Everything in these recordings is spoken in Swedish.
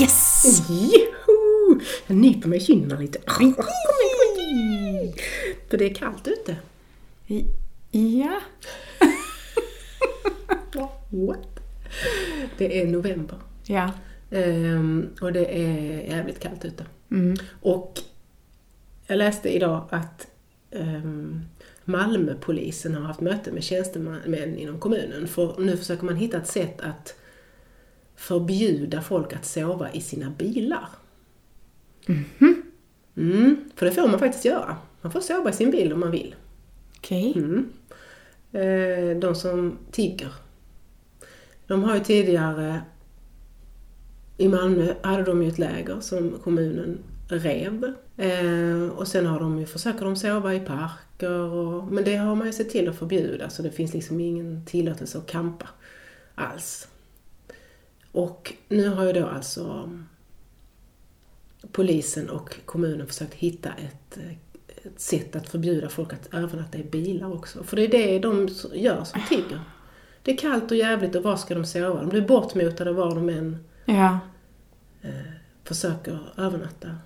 Yes! Joho! Jag nyper mig i kinderna lite. För det är kallt ute. Ja. What? Det är november. Ja. Ehm, och det är jävligt kallt ute. Mm. Och jag läste idag att um, Malmöpolisen har haft möte med tjänstemän inom kommunen. För nu försöker man hitta ett sätt att förbjuda folk att sova i sina bilar. Mm, för det får man faktiskt göra. Man får sova i sin bil om man vill. Okej. Mm. Eh, de som tigger. De har ju tidigare i Malmö hade de ju ett läger som kommunen rev. Eh, och sen har de ju, försöker de sova i parker och, men det har man ju sett till att förbjuda så det finns liksom ingen tillåtelse att campa alls. Och nu har ju då alltså polisen och kommunen försökt hitta ett, ett sätt att förbjuda folk att övernatta i bilar också. För det är det de gör som tigger. Det är kallt och jävligt och var ska de sova? De blir bortmotade var de än Ja. försöker övernatta.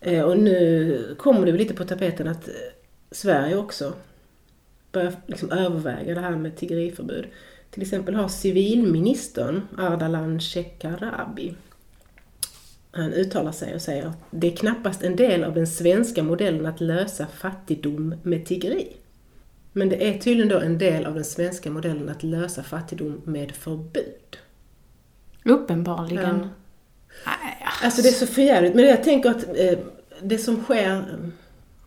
Eh, och nu kommer det lite på tapeten att eh, Sverige också börjar liksom överväga det här med tiggeriförbud. Till exempel har civilministern Ardalan Shekarabi han uttalar sig och säger att det är knappast en del av den svenska modellen att lösa fattigdom med tiggeri. Men det är tydligen då en del av den svenska modellen att lösa fattigdom med förbud. Uppenbarligen. Ja. Nej, Alltså det är så förjävligt. Men jag tänker att eh, det som sker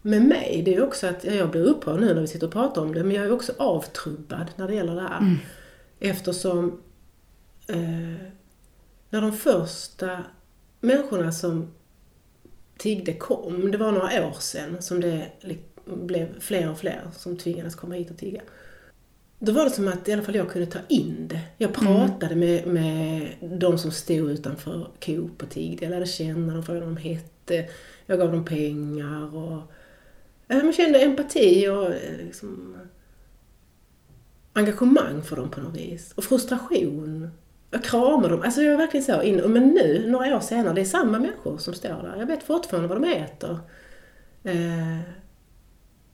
med mig, det är också att ja, jag blir upprörd nu när vi sitter och pratar om det, men jag är också avtrubbad när det gäller det här. Eftersom eh, när de första människorna som tiggde kom, det var några år sedan som det blev fler och fler som tvingades komma hit och tigga. Då var det som att i alla fall jag kunde ta in det. Jag pratade med, med de som stod utanför Coop och tiggde. Jag lärde känna dem, frågade vad de hette. Jag gav dem pengar och ja, man kände empati och eh, liksom, engagemang för dem på något vis. Och frustration. Jag kramar dem. Alltså jag är verkligen så in. Men nu, några år senare, det är samma människor som står där. Jag vet fortfarande vad de äter. Eh,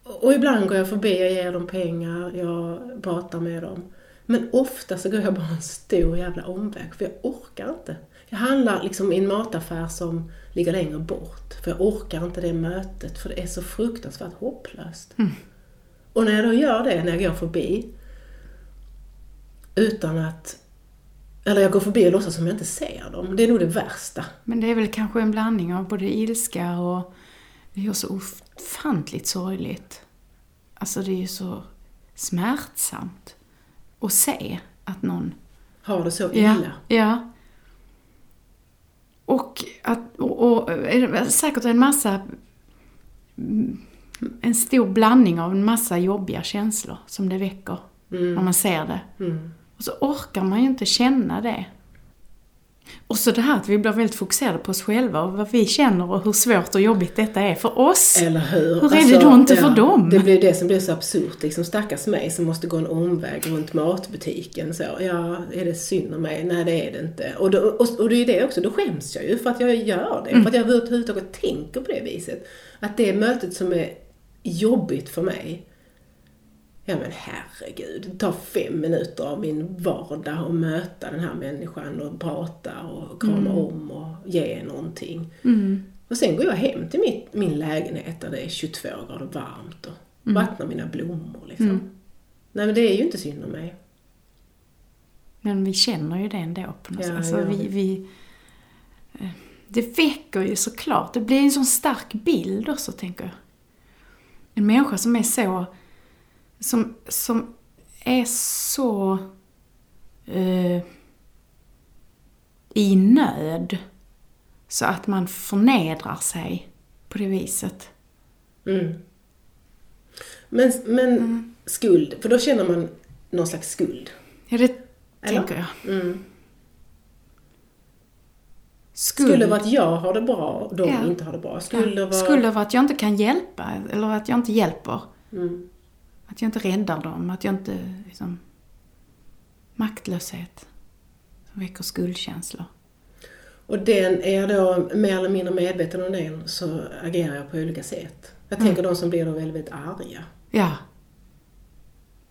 och ibland går jag förbi och ger dem pengar, jag pratar med dem. Men ofta så går jag bara en stor jävla omväg, för jag orkar inte. Jag handlar liksom i en mataffär som ligger längre bort, för jag orkar inte det mötet, för det är så fruktansvärt hopplöst. Och när jag då gör det, när jag går förbi, utan att... Eller jag går förbi och låtsas som jag inte ser dem. Det är nog det värsta. Men det är väl kanske en blandning av både ilska och det är ju så ofantligt sorgligt. Alltså det är ju så smärtsamt att se att någon... Har det så Ja. illa. ja. Och, att, och, och säkert en massa... mm, En stor blandning av en massa jobbiga känslor som det väcker när man ser det. Mm. Och så orkar man ju inte känna det. Och så det här att vi blir väldigt fokuserade på oss själva och vad vi känner och hur svårt och jobbigt detta är för oss. Eller hur? Alltså, Hur är det då inte för dem? Det blir det som blir så absurt. Liksom, stackars mig som måste gå en omväg runt matbutiken. Så, ja, är det synd om mig? Nej, det är det inte. Och, då, och, och det är det också, då skäms jag ju för att jag gör det. Mm. För att jag överhuvudtaget tänker på det viset. Att det mötet som är jobbigt för mig. Ja men herregud, det tar fem minuter av min vardag att möta den här människan och prata och krama om och ge någonting. Och sen går jag hem till mitt, min lägenhet där det är 22 grader varmt och vattnar mina blommor liksom. Nej men det är ju inte synd om mig. Men vi känner ju det ändå på något Ja, sätt. Alltså, ja. vi, vi, eh, det väcker ju såklart. Det blir en sån stark bild också, tänker jag. En människa som är så... Som, som är så... Eh, I nöd. Så att man förnedrar sig på det viset. Mm. Men, men skuld, för då känner man någon slags skuld. Ja, det Eller? tänker jag. Mm. Skuld. Skuld över att jag har det bra och de Ja. inte har det bra. Skuld Ja, över att jag inte kan hjälpa, eller att jag inte hjälper. Mm. Att jag inte räddar dem, att jag inte liksom... Maktlöshet. Som väcker skuldkänslor. Och den är jag då mer eller mindre medveten om den så agerar jag på olika sätt. Jag tänker de som blir då väldigt, väldigt arga. Ja.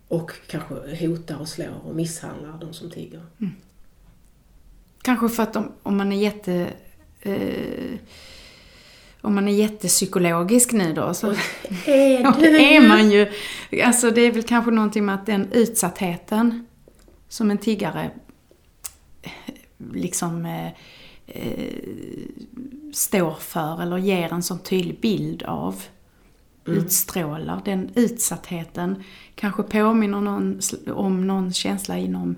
Och kanske hotar och slår och misshandlar de som tigger. Kanske för att om, om man är jätte... Eh, om man är jättepsykologisk nu då så... Är är man ju. Alltså det är väl kanske någonting med att den utsattheten som en tiggare liksom eh, eh, står för eller ger en sån tydlig bild av, utstrålar, den utsattheten kanske påminner någon, om någon känsla inom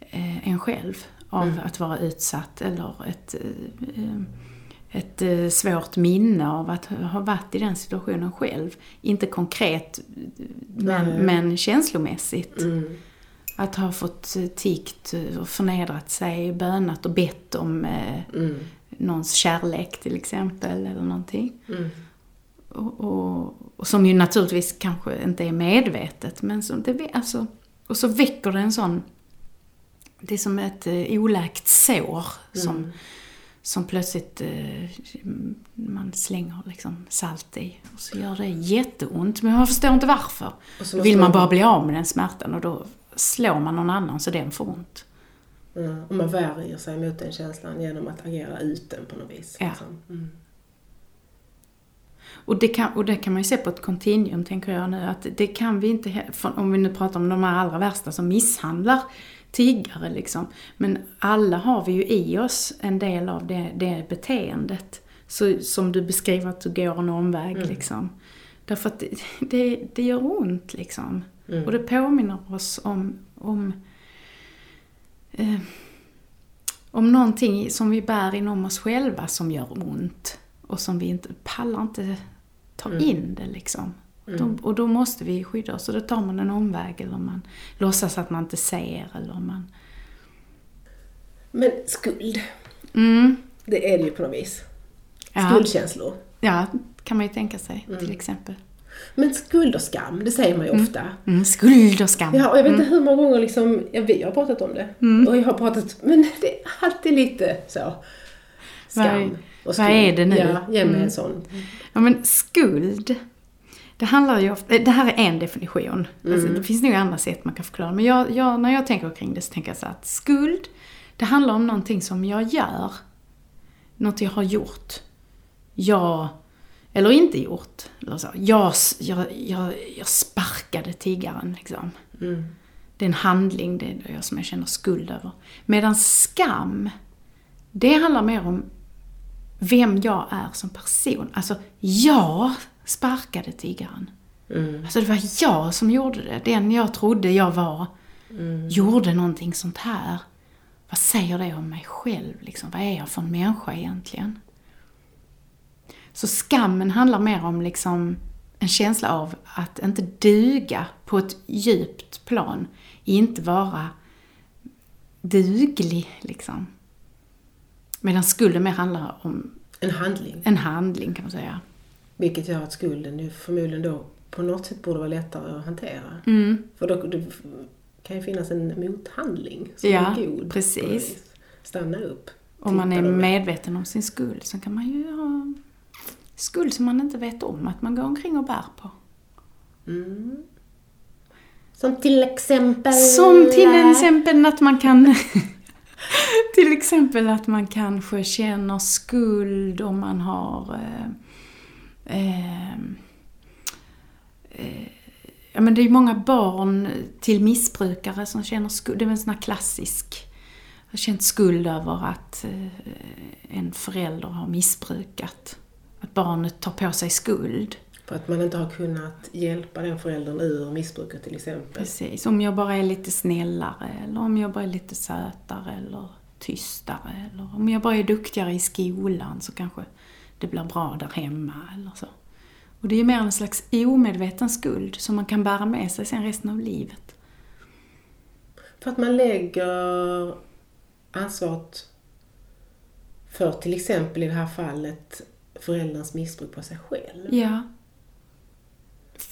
eh, en själv av att vara utsatt eller ett, eh, eh, ett eh, svårt minne av att ha varit i den situationen själv. Inte konkret, men, men känslomässigt. Mm. Att ha fått eh, tiggt och förnedrat sig, bönat och bett om eh, Mm. någons kärlek till exempel eller någonting. Mm. Och, och, och som ju naturligtvis kanske inte är medvetet men som det, alltså, och så väcker det en sån, det är som ett oläkt sår som, som plötsligt eh, man slänger liksom salt i och så gör det jätteont men man förstår inte varför. Då vill man bara bli av med den smärtan och då slår man någon annan så den får ont. Mm. Och man värjer sig mot den känslan genom att agera ut den på något vis. Ja. liksom. Mm. Och det, kan, och det kan man ju se på ett kontinuum, tänker jag nu, att det kan vi inte, om vi nu pratar om de här allra värsta som misshandlar tiggare liksom. Men alla har vi ju i oss en del av det, det beteendet. Så, som du beskriver att du går en omväg liksom. Därför att det, det, det gör ont liksom. Och det påminner oss om, om, eh, om någonting som vi bär inom oss själva som gör ont. Och som vi inte pallar inte ta in det liksom. Då, och då måste vi skydda oss. Och då tar man en omväg eller man låtsas att man inte ser eller man... Men skuld, Mm, det är det ju på något vis. ja, Skuldkänslor. ja, kan man ju tänka sig till exempel. Men skuld och skam, det säger man ju ofta. Mm, skuld och skam. Ja, och jag vet inte hur många gånger liksom, ja, vi har pratat om det. Mm. Och jag har pratat, men det är alltid lite så. Vad är- Skam och vad är det nu? Ja, ge mig Mm. en sån. Ja men skuld, det handlar ju ofta, det här är en definition. Alltså, det finns nog andra sätt man kan förklara. Men jag, jag, när jag tänker kring det så tänker jag så att skuld, det handlar om någonting som jag gör. Något jag har gjort. Jag, eller inte gjort. Eller så. Jag, jag, jag, jag sparkade tiggaren liksom. Mm. Det är en handling, det är det som jag känner skuld över. Medan skam, det handlar mer om vem jag är som person. Alltså, jag sparkade tiggaren. Mm. Alltså det var jag som gjorde det. Den jag trodde jag var gjorde någonting sånt här. Vad säger det om mig själv? Liksom? Vad är jag för en människa egentligen? Så skammen handlar mer om liksom en känsla av att inte duga på ett djupt plan. Inte vara duglig, liksom. Medan skulden mer handlar om En handling. en handling, kan man säga. Vilket gör att skulden ju förmodligen då på något sätt borde vara lättare att hantera. Mm. För då det kan ju finnas en mothandling som Ja, är god. precis. Stanna upp. Om man är medveten om sin skuld så kan man ju ha skuld som man inte vet om att man går omkring och bär på. Mm. Som till exempel... Som till exempel att man kan Till exempel att man kanske känner skuld om man har eh, eh, eh, Ja men det är ju många barn till missbrukare som känner skuld. Det är en sån här klassisk. Har känt skuld över att eh, en förälder har missbrukat. Att barnet tar på sig skuld. För att man inte har kunnat hjälpa den föräldern ur missbruket till exempel. Precis, om jag bara är lite snällare eller om jag bara är lite sötare eller tystare eller om jag bara är duktigare i skolan så kanske det blir bra där hemma eller så. Och det är ju mer en slags omedveten skuld som man kan bära med sig sen resten av livet. För att man lägger ansvaret för till exempel i det här fallet förälderns missbruk på sig själv. Ja.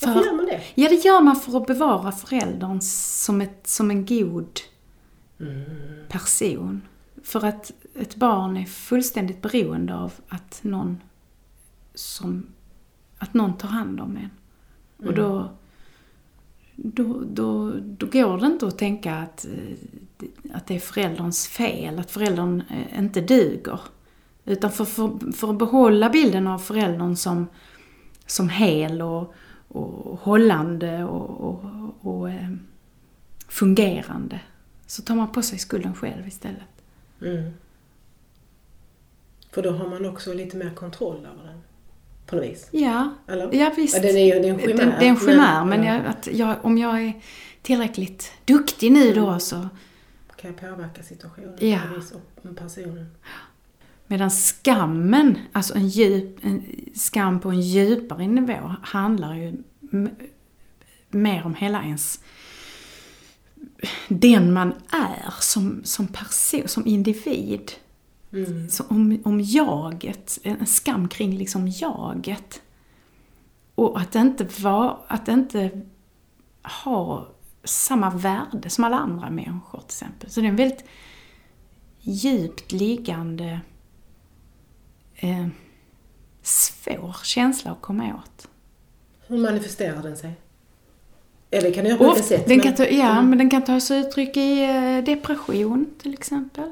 Varför För, gör man det? ja, det gör man för att bevara föräldern som, ett, som en god person. För att ett barn är fullständigt beroende av att någon som att någon tar hand om en. Och Mm. då, då, då, då går det inte att tänka att, eh, att det är förälderns fel, att föräldern eh, inte duger. Utan för, för, för att behålla bilden av föräldern som, som hel och, och hållande och, och, och eh, fungerande så tar man på sig skulden själv istället. Mm. För då har man också lite mer kontroll över den. På något vis. Ja, Eller? ja visst. Ja, den är ju det är en chimär. det är en chimär, men, ja, jag, att jag, om jag är tillräckligt duktig nu Mm. då så... kan jag påverka situationen Ja. på vis och personen. Medan skammen, alltså en, djup, en skam på en djupare nivå, handlar ju mer om hela ens... Den man är som, som person, som individ. Mm. Så om, om jaget, en skam kring liksom jaget. Och att inte, var, att inte ha samma värde som alla andra människor till exempel. Så det är en väldigt djupt liggande eh, svår känsla att komma åt. Hur manifesterar den sig? Eller kan göra på olika sätt? den men- kan ta, ja, Mm. men den kan ta sig uttryck i eh, depression till exempel.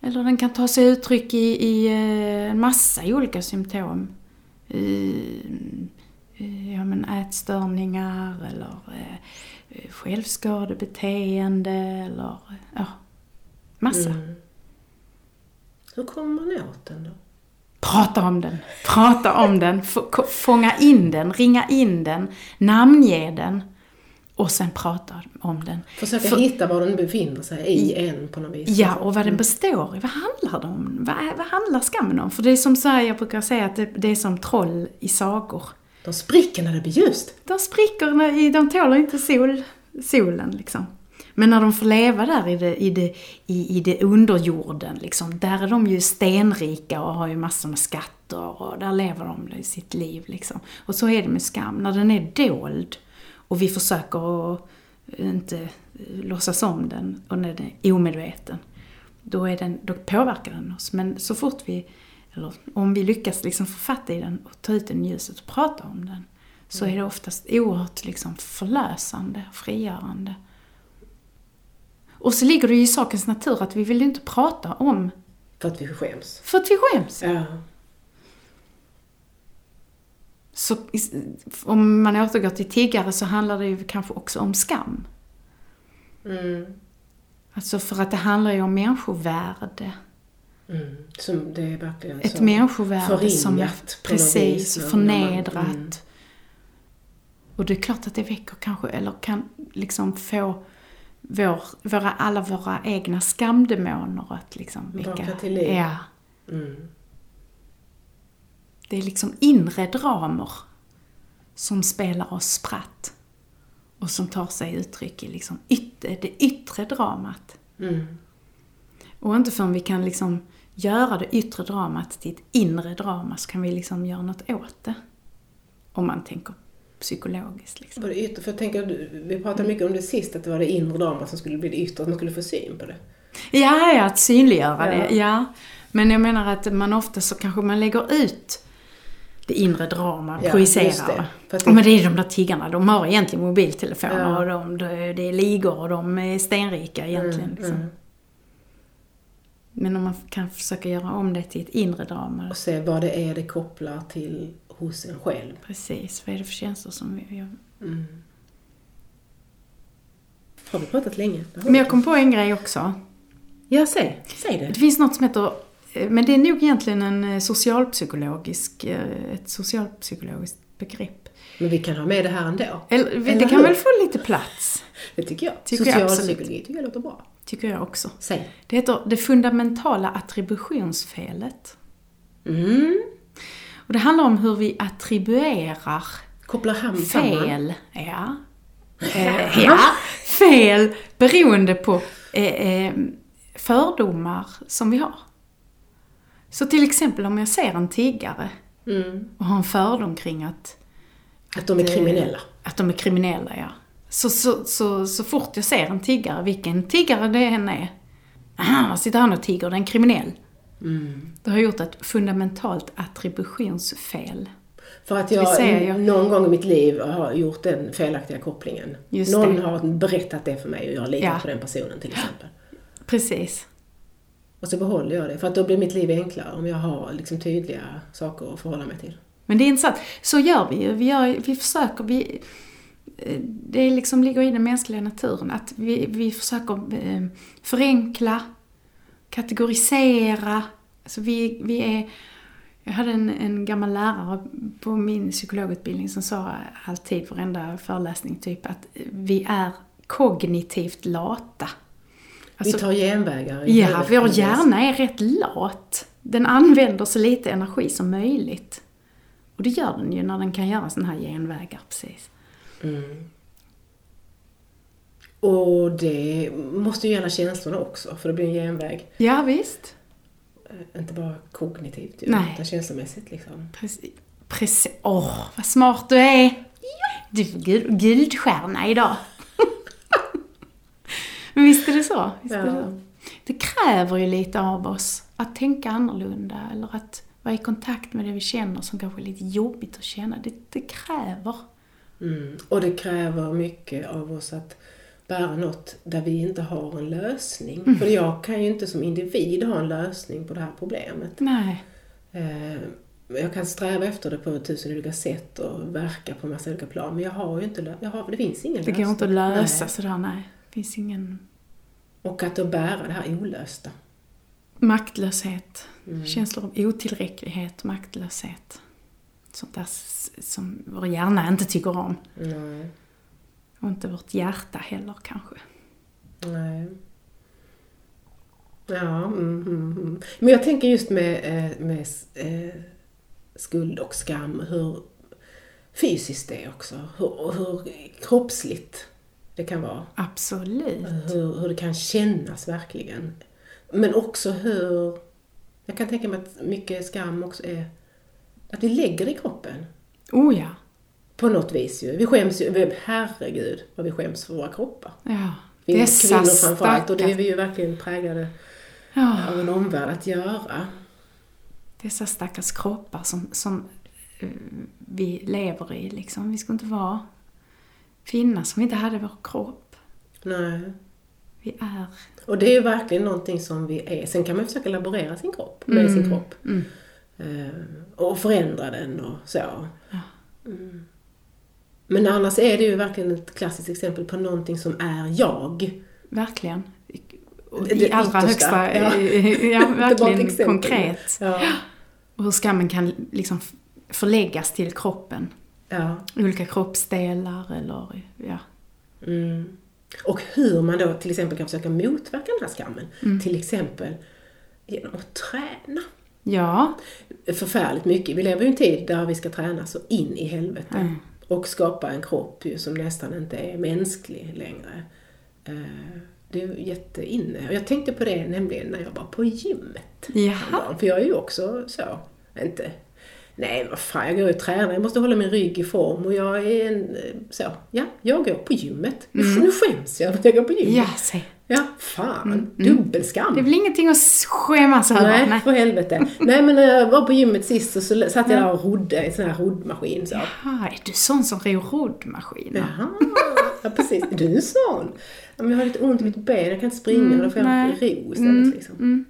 Eller den kan ta sig uttryck i, i eh, en massa olika symptom. I, i, ja, men ätstörningar eller eh, självskadebeteende eller eh, ja, massa. Mm. Hur kommer man åt den då? Prata om den, prata om den, fånga in den, ringa in den, namnge den och sen prata om den. Försöka För- hitta var den befinner sig i en på något vis. Ja, och vad den består i. Vad handlar det om? Vad, vad handlar skammen om? För det är som så här, jag brukar säga att det, det är som troll i sagor. De spricker när det blir ljust. De spricker, när, i- de tåler inte sol, solen liksom. Men när de får leva där i det, i det, i, i det underjorden, liksom, där är de ju stenrika och har ju massor med skatter och där lever de i sitt liv. Liksom. Och så är det med skam. När den är dold och vi försöker att inte eh, låtsas om den och när den är omedveten, då, är den, då påverkar den oss. Men så fort vi, eller om vi lyckas liksom få fatt i den och ta ut den i ljuset och prata om den, så är det oftast oerhört liksom förlösande, frigörande. Och så ligger det ju i sakens natur att vi vill inte prata om, För att vi skäms. för att vi skäms. Ja. Så om man återgår till tiggare så handlar det ju kanske också om skam. Mm. Alltså för att det handlar ju om människovärde. Mm. Som det är verkligen Ett så människovärde som är förringat något vis precis förnedrat. man- mm. Och det är klart att det väcker kanske, eller kan liksom få vår, våra, alla våra egna skamdemoner att liksom väcka. Till liv. Ja. Mm. Det är liksom inre dramer som spelar oss spratt. Och som tar sig uttryck i liksom ytter, det yttre dramat. Mm. Och inte förrän vi kan liksom göra det yttre dramat till ett inre drama så kan vi liksom göra något åt det. Om man tänker psykologiskt. Liksom. Var det yttre? För jag tänker, vi pratade mycket om det sist, att det var det inre dramat som skulle bli det yttre, att man skulle få syn på det. Ja, ja, att synliggöra Ja. det. Ja. Men jag menar att man ofta så kanske man lägger ut det inre drama, Ja, projicerar det. det. Men det är de där tiggarna, de har egentligen mobiltelefoner Ja. och de, det är ligor och de är stenrika egentligen. Mm, liksom. mm. Men om man kan försöka göra om det till ett inre drama. Och se vad det är det kopplar till hos en själv. Precis, vad är det för känslor som vi... Jag... Mm. Har vi pratat länge? Men jag kom på en grej också. Ja, säg. Säg det. Det finns något som heter, eh, men det är nog egentligen en eh, socialpsykologisk, eh, ett socialpsykologiskt begrepp. Men vi kan ha med det här ändå. Eller, Eller det kan hur? väl få lite plats, Det tycker jag. Tycker jag Socialpsykologi tycker jag låter bra. tycker jag också. Säg. Det heter det fundamentala attributionsfelet. Mm. Och det handlar om hur vi attribuerar Kopplar samman. fel, ja. Eh, ja, fel beroende på eh, eh, fördomar som vi har. Så till exempel om jag ser en tiggare Mm. och har en fördom kring att, Att de är eh, kriminella. att de är kriminella, ja. Så, så, så, så fort jag ser en tiggare, vilken tiggare det än är, Aha, sitter han och tigger, det är en kriminell. Mm. Det har gjort ett fundamentalt attributionsfel. För att jag ju. någon gång i mitt liv har gjort den felaktiga kopplingen. Just någon det. har berättat det för mig och jag litar Ja. på den personen till exempel. Precis. Och så behåller jag det, för att då blir mitt liv enklare om jag har liksom tydliga saker att förhålla mig till. Men det är intressant. Så gör vi ju. Vi, gör, vi försöker, vi, eh, det liksom ligger i den mänskliga naturen att vi, vi försöker eh, förenkla, kategorisera. Alltså vi, vi är, jag hade en, en gammal lärare på min psykologutbildning som sa alltid varenda föreläsning typ att vi är kognitivt lata. Alltså, vi tar genvägar. i Ja, vår hjärna är rätt lat. Den använder så lite energi som möjligt. Och det gör den ju när den kan göra sådana här genvägar, precis. Mm. Och det måste ju gälla känslorna också, för det blir en genväg. Ja, visst. Eh, Inte bara kognitivt, ju, Nej. utan känslomässigt liksom. Precis. Precis. Åh, vad smart du är! Du får guld, guldstjärna idag. Men visst är det så? Visst är det, Ja. så? det kräver ju lite av oss att tänka annorlunda eller att vara i kontakt med det vi känner som kanske är lite jobbigt att känna. Det, det kräver. Mm. Och det kräver mycket av oss att bära något där vi inte har en lösning. Mm. För jag kan ju inte som individ ha en lösning på det här problemet. Nej. Eh, Jag kan sträva efter det på tusen olika sätt och verka på massa olika plan. Men jag har ju inte, jag har, det finns ingen Det lösning. går inte att lösa Nej. sådär, nej. Det finns ingen Och att då bära det här olösta. maktlöshet. Mm. Känslor av otillräcklighet, maktlöshet. Sånt där som vår hjärna inte tycker om. Nej. Och inte vårt hjärta heller kanske. Nej. Ja, mm, mm, mm. Men jag tänker just med, eh, med eh, skuld och skam, hur fysiskt det är också. Hur, hur kroppsligt det kan vara. Absolut. Hur, hur det kan kännas verkligen. Men också hur... Jag kan tänka mig att mycket skam också är att vi lägger i kroppen. Oh ja. På något vis ju. Vi skäms ju, herregud vad vi skäms för våra kroppar. Ja. Vi Dessa kvinnor framförallt och det är vi ju verkligen präglade Ja. av en omvärld att göra. Dessa stackars kroppar som, som eh, vi lever i liksom. Vi skulle inte vara finnas om vi inte hade vår kropp. Nej. Vi är... Och det är ju verkligen någonting som vi är. Sen kan man försöka laborera sin kropp, med sin kropp. Mm. Eh, och förändra den och så. Ja. Mm. Men annars är det ju verkligen ett klassiskt exempel på någonting som är jag. Verkligen. Och Det I allra yttersta, högsta... ja. Ja, verkligen konkret. Ja. Och hur skammen kan liksom förläggas till kroppen. ja. Olika kroppsdelar eller ja. Mm. Och hur man då till exempel kan försöka motverka den här skammen. Mm. Till exempel genom att träna. Ja, Förfärligt mycket. Vi lever ju i en tid där vi ska träna så in i helvete. Mm. Och skapa en kropp ju som nästan inte är mänsklig längre. Eh, Det är ju jätteinne. Och jag tänkte på det nämligen när jag var på gymmet. Jaha. För jag är ju också så, inte Nej, vad fan, jag går och tränar, jag måste hålla min rygg i form och jag är en, eh, så, ja, jag går på gymmet. Nu Nu skäms jag för att jag går på gymmet. Mm. ja. Ja, fan, dubbelskam. Det är väl ingenting att skämmas över? Nej, Nej. för helvete. Nej, men när jag var på gymmet sist så så satt jag där och rodde i en sån här roddmaskin. Så. Jaha, är du sån som ror roddmaskiner? Jaha, ja precis. Är du sån? Ja, men jag har lite ont i mitt ben, jag kan inte springa, då får jag nej. ro istället. Liksom.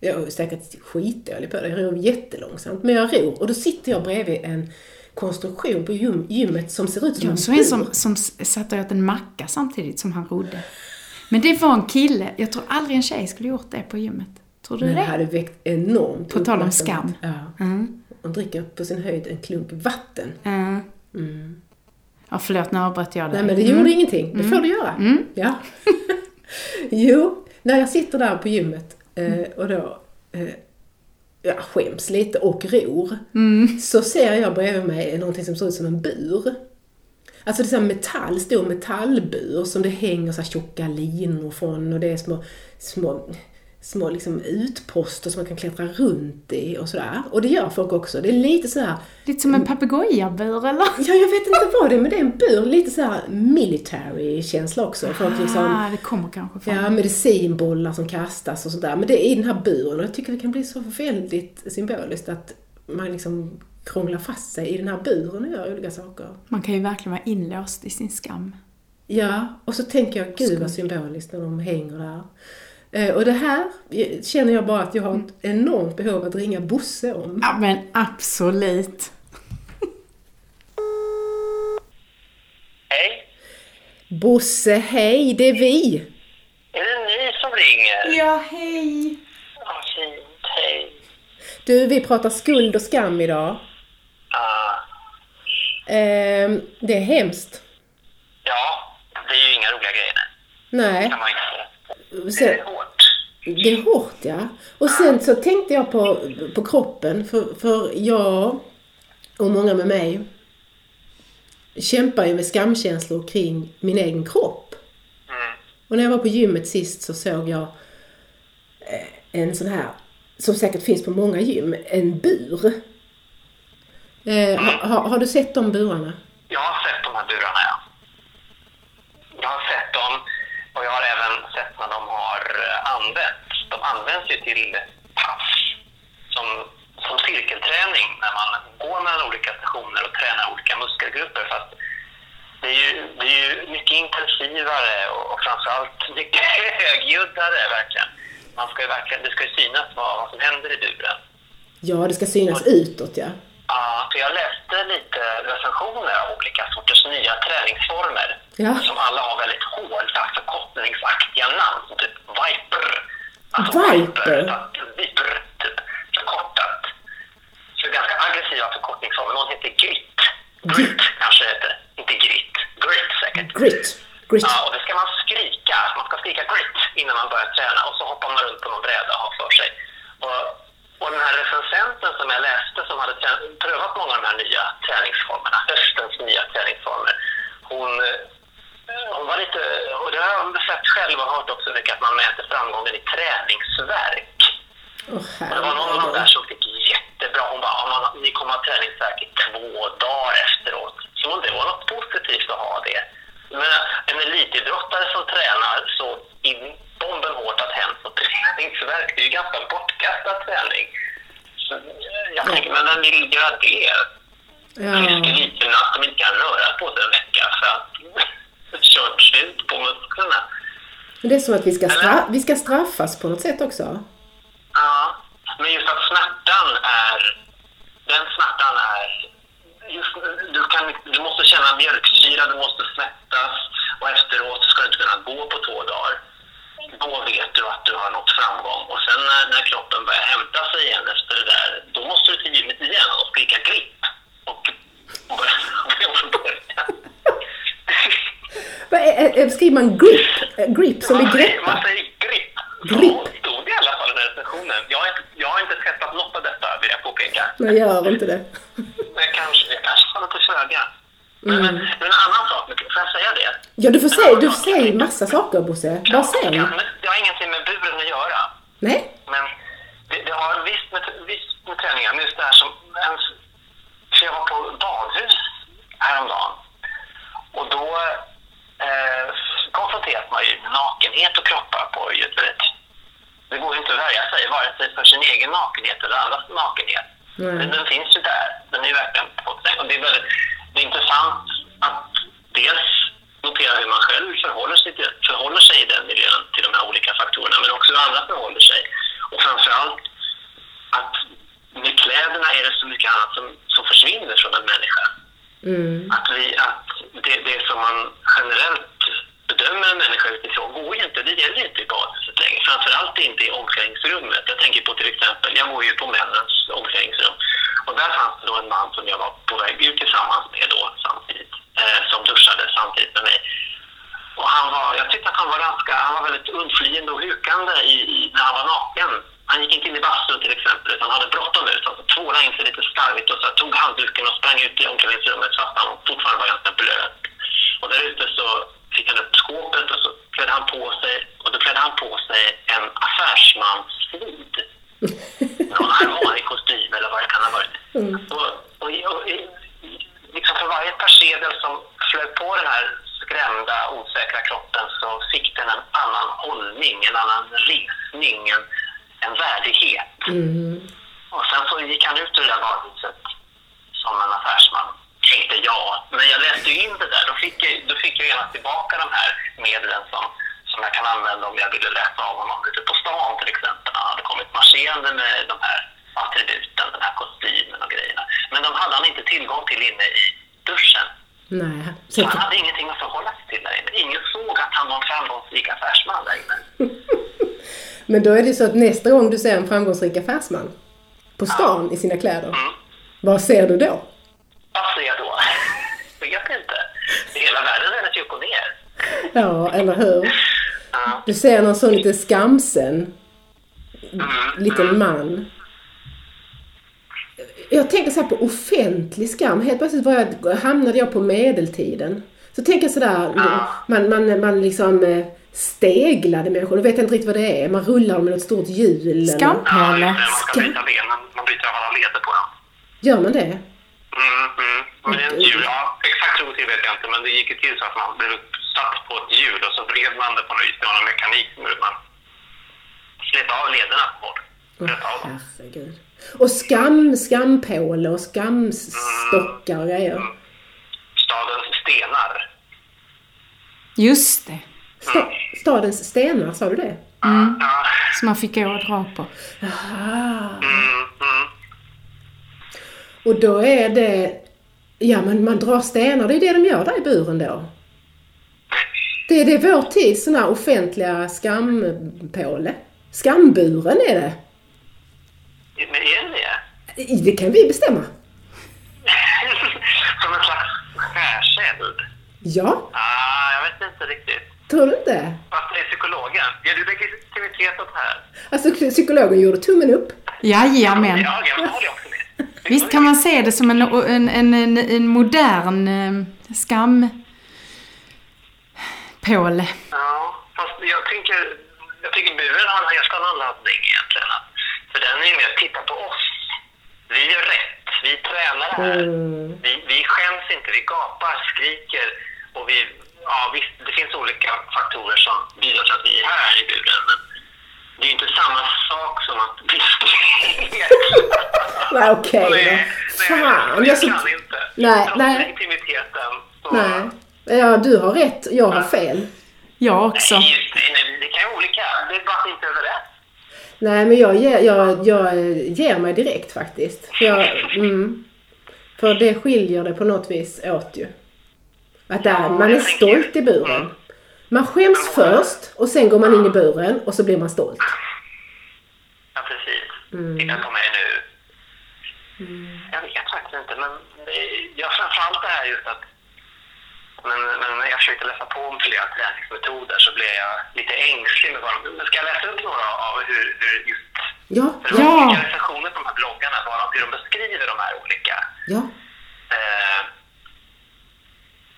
Jag är säkert skitdålig på det, jag ror jättelångsamt. Men jag ror och då sitter jag bredvid en konstruktion på gym, gymmet som ser ut som Jag en såg en som, som satt och åt en macka samtidigt som han rodde. Men det var en kille. Jag tror aldrig en tjej skulle gjort det på gymmet. Tror du Men det hade väckt enormt På tal om skam. Ja. Mm. Hon dricker på sin höjd en klunk vatten. Uh. Mm. Ja, förlåt, nu avbröt jag dig. Nej men det gjorde ingenting, det får du göra. Mm. Ja. jo, när jag sitter där på gymmet eh, och då eh, jag skäms lite och ror, Mm. så ser jag bredvid mig någonting som ser ut som en bur. Alltså det är så här metall, stor metallbur som det hänger så här tjocka linor från och det är små, små små liksom utposter som man kan klättra runt i och sådär. Och det gör folk också. Det är lite sådär, Lite som en papegojabur eller? ja jag vet inte vad det är men det är en bur, lite såhär military känsla också. Folk liksom, Ah, det kommer kanske från... ja medicinbollar som kastas och sådär. Men det är i den här buren och jag tycker det kan bli så väldigt symboliskt att man liksom krånglar fast sig i den här buren och gör olika saker. Man kan ju verkligen vara inlåst i sin skam. Ja, och så tänker jag, gud vad symboliskt när de hänger där. Eh, Och det här känner jag bara att jag har ett enormt behov att ringa Bosse om. Ja men absolut. Hej, Bosse, hej, det är vi! är det ni som ringer? Ja, hej. Ja, fint, hej. Du, vi pratar skuld och skam idag. Eh, Det är hemskt. ja, det är ju inga roliga grejer. Nej, kan man inte säga. Det är hårt. det är hårt ja. Och sen så tänkte jag på, på kroppen, för, för jag och många med mig kämpar ju med skamkänslor kring min egen kropp. Mm. Och när jag var på gymmet sist så såg jag eh, en sån här, som säkert finns på många gym, en bur. Eh, har, har- du sett de burarna? Jag har sett de här burarna, ja. Jag har sett dem och jag har även sett när de har eh, använts. De används ju till pass som, som cirkelträning när man går mellan olika stationer och tränar olika muskelgrupper. Fast det är ju, det är ju mycket intensivare och, och framförallt mycket högljuddare verkligen. Man ska ju verkligen, det ska ju synas vad, vad som händer i buren. Ja, det ska synas utåt ja. För jag läste lite recensioner av olika sorters nya träningsformer. Ja. Som alla har väldigt hårda förkortningsaktiga namn. Typ Viper. Viper? att- Viper, typ. Förkortat. Så ganska aggressiva förkortningsformer. Någon heter Grit. Grit kanske heter. Inte Grit. Grit säkert. Grit. Grit. Ja, och det ska man skrika. Man ska skrika grit innan man börjar träna och så hoppar man runt på någon bräda och har för sig. Och, och den här recensenten som jag läste som hade prövat många av de här nya träningsformerna, höstens nya träningsformer, hon, eh, hon var lite, och det har jag sett själv och hört också mycket, att man mäter framgången i träningsverk. Och det var någon av där som fick jättebra. Hon bara, man, ni kommer ha träningsvärk i två dagar efteråt. Så det var något positivt att ha det. Men en elitidrottare som tränar så in bomben hårt att hänt och träningsvärk, det är ju ganska bortkastad träning. Så eh, jag tänker, men vem vill göra det? Ja. elitgymnast som inte kan röra på sig en vecka för att kört slut på musklerna. Det är som att vi ska, stra- vi ska straffas på något sätt också. Ja, men just att smärtan är... Den smärtan är... Just, du, kan, du måste känna mjölksyra, du måste svettas och efteråt ska du inte kunna gå på två dagar. Då vet du att du har nått framgång. Och sen när, när kroppen börjar hämta sig igen efter det där, då måste du till gymmet igen och skrika grip. Och börja från början. Skriver man grip? Grip som i greppa? Man säger grip. Grip. Så stod det i alla fall i den recensionen. Jag har, inte, jag har inte testat något av detta, vill jag påpeka. Nej, gör inte det. Men kanske, jag kanske har lite föga. Men, men, men en annan sak, får jag säga det? Ja, du får säga, du får säga massa saker Bosse. Bara säg. det har ingenting med buren att göra. Nej? Men det, det har visst med, visst med träningar, men just det här som... En, för jag var på badhus häromdagen. Och då eh, konfronteras man ju med nakenhet och kroppar på ju ett väldigt... Det går ju inte att värja sig, vare sig för sin egen nakenhet eller andras nakenhet. Nej. Den, den finns ju där. Den är ju verkligen på. Och det är väldigt det är intressant att dels notera hur man själv förhåller sig, till, förhåller sig i den miljön till de här olika faktorerna, men också hur andra förhåller sig. Och framförallt att med kläderna är det så mycket annat som, som försvinner från en människa. Mm. Att, vi, att det, det som man generellt bedömer en människa utifrån går ju inte, det gäller inte i badhuset längre. Framförallt inte i omklädningsrummet. Jag tänker på till exempel, jag går ju på männens omklädningsrum. Och där fanns det då en man som jag var på väg ut tillsammans med då samtidigt. Eh, som duschade samtidigt med mig. Och han var, jag tyckte att han var ganska, han var väldigt undflyende och hukande i, i, när han var naken. Han gick inte in i bastun till exempel, utan han hade bråttom ut. Han tvålade in sig lite slarvigt och så här, tog handduken och sprang ut i omklädningsrummet fast han fortfarande var ganska blöt. Och där ute så fick han upp skåpet och så klädde han på sig, och då klädde han på sig en affärsman en annan hållning, en annan resning, en, en värdighet. Mm. Och sen så gick han ut ur det där varuhuset som en affärsman, tänkte jag. Men jag läste ju in det där. Då fick jag, då fick jag genast tillbaka de här medlen som, som jag kan använda om jag ville läsa av honom ute på stan till exempel. Han hade kommit marscherande med de här attributen, den här kostymen och grejerna. Men de hade han inte tillgång till inne i duschen. Nej. Så, han hade ingenting att förhålla sig till där inne. Ingen såg att han var en framgångsrik affärsman där inne. men då är det så att nästa gång du ser en framgångsrik affärsman på stan i sina kläder, Mm. vad ser du då? Vad ser jag då? Vet inte. Hela världen är upp och ner. Ja, eller hur? Ja. Du ser någon sån lite skamsen Mm. liten man. Jag tänker så här på offentlig skam. Helt plötsligt var jag, hamnade jag på medeltiden. Så tänker jag sådär, man, man, man liksom eh, steglade människor. Du vet inte riktigt vad det är. Man rullar med något stort hjul. eller- Skampåle. Man kan Skam. bryta benen, man bryter alla leder på dem. Gör man det? Mm, mm. Men ja, exakt hur det vet jag inte, men det gick ju till så att man blev satt på ett hjul och så vred man det på något vis. Det var någon mekanik att man dem. Herregud. Och skam, skampåle och skamstockar och grejer. Stadens stenar. Just det. Sta, stadens stenar, sa du det? Mm. Ja. Som man fick gå och dra på. Mm, mm. Och då är det... Ja, men man drar stenar. Det är det de gör där i buren då. Det är, det vår tids sån här offentliga skampåle. Skamburen är det. Men är det det? Det kan vi bestämma. Som en slags skärseld? Ja, Ah, jag vet inte riktigt. tror du inte? Fast det är psykologen. Ger du legitimitet åt här? Alltså psykologen gjorde tummen upp. Jajamän. Ja, jag håller också med. Visst kan man se det som en, en, en, en, en modern eh, skampåle. Ja, fast jag tänker, jag tycker buren har en helt annan laddning egentligen. För den är ju mer att titta på oss. Vi gör rätt, vi tränar det här. Mm. Vi, vi skäms inte, vi gapar, skriker och vi, ja visst, det finns olika faktorer som bidrar till att vi är här i buren. Men det är ju inte samma sak som att bli springer. Nej, okej då. Fan, jag kan inte. Nej, nej. legitimiteten. Nej. Ja, du har rätt, jag har fel. Jag också. Nej, just det, nej, det kan ju olika. Det är bara att vi inte överens. Nej, men jag ger, jag, jag eh, ger mig direkt faktiskt. För, jag, mm, för det skiljer det på något vis åt ju. Att där, man är jag stolt i buren. Man skäms först och sen går man in i buren och så blir man stolt. Ja, precis. Mm. Titta på mig nu. Jag vet faktiskt inte, men jag framförallt det här just att men, men jag försökte läsa på om flera träningsmetoder så blev jag lite ängslig med vad de... Men ska jag läsa upp några av hur, hur just... Ja, För var Ja. olika recensioner på de här bloggarna, vad de, hur de beskriver de här olika. ja. Eh,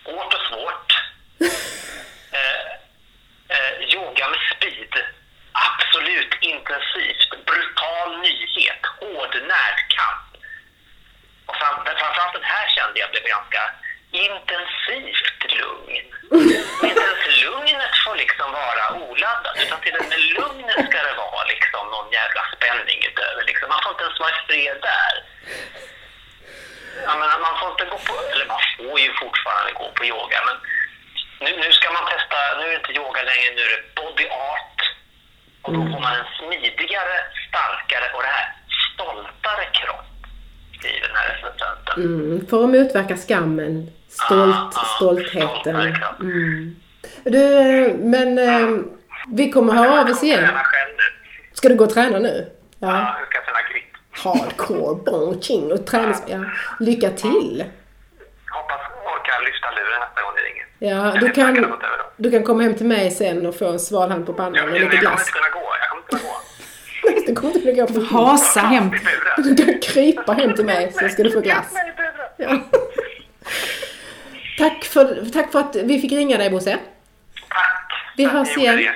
hårt och svårt. Eh, eh, yoga med speed. Absolut intensivt. Brutal nyhet. Hård närkamp. Och fram, framförallt den här kände jag blev ganska intensivt lugn. Men inte ens lugnet får liksom vara oladdat. Utan till och med lugnet ska det vara liksom någon jävla spänning utöver. Liksom. Man får inte ens vara i fred där. Jag menar, man får inte gå på, eller man får ju fortfarande gå på yoga, men nu, nu ska man testa, nu är det inte yoga längre, nu är det body art. Och då får man en smidigare, starkare och det här stoltare kropp, skriver den här recensenten. Mm, för att motverka skammen, stolt, Ah, ah, stoltheten. Mm. Du, men eh, vi kommer höra av oss igen. Ska du gå och träna nu? Ja. Ja, hur ska jag träna grit? Hardcore, bon, ching och tränings... Ja. Lycka till! Hoppas orka lyfta luren nästa gång ni ringer. Ja, du jag kan du kan komma hem till mig sen och få en sval hand på pannan Jag, och jag, jag lite kommer glass. inte kunna gå. Jag kommer inte kunna gå. Du kommer inte kunna gå på Hasa hem. Du kan krypa hem till mig så ska du få glass. Ja. Tack, för, tack för att vi fick ringa dig Bosse. Tack. Vi hörs igen. det.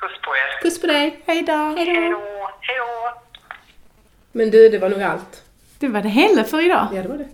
Puss på er. Puss på dig! Hej då. Hej då. Hej då. Men du, det var nog allt. Det var det hela för idag. Ja, det var det.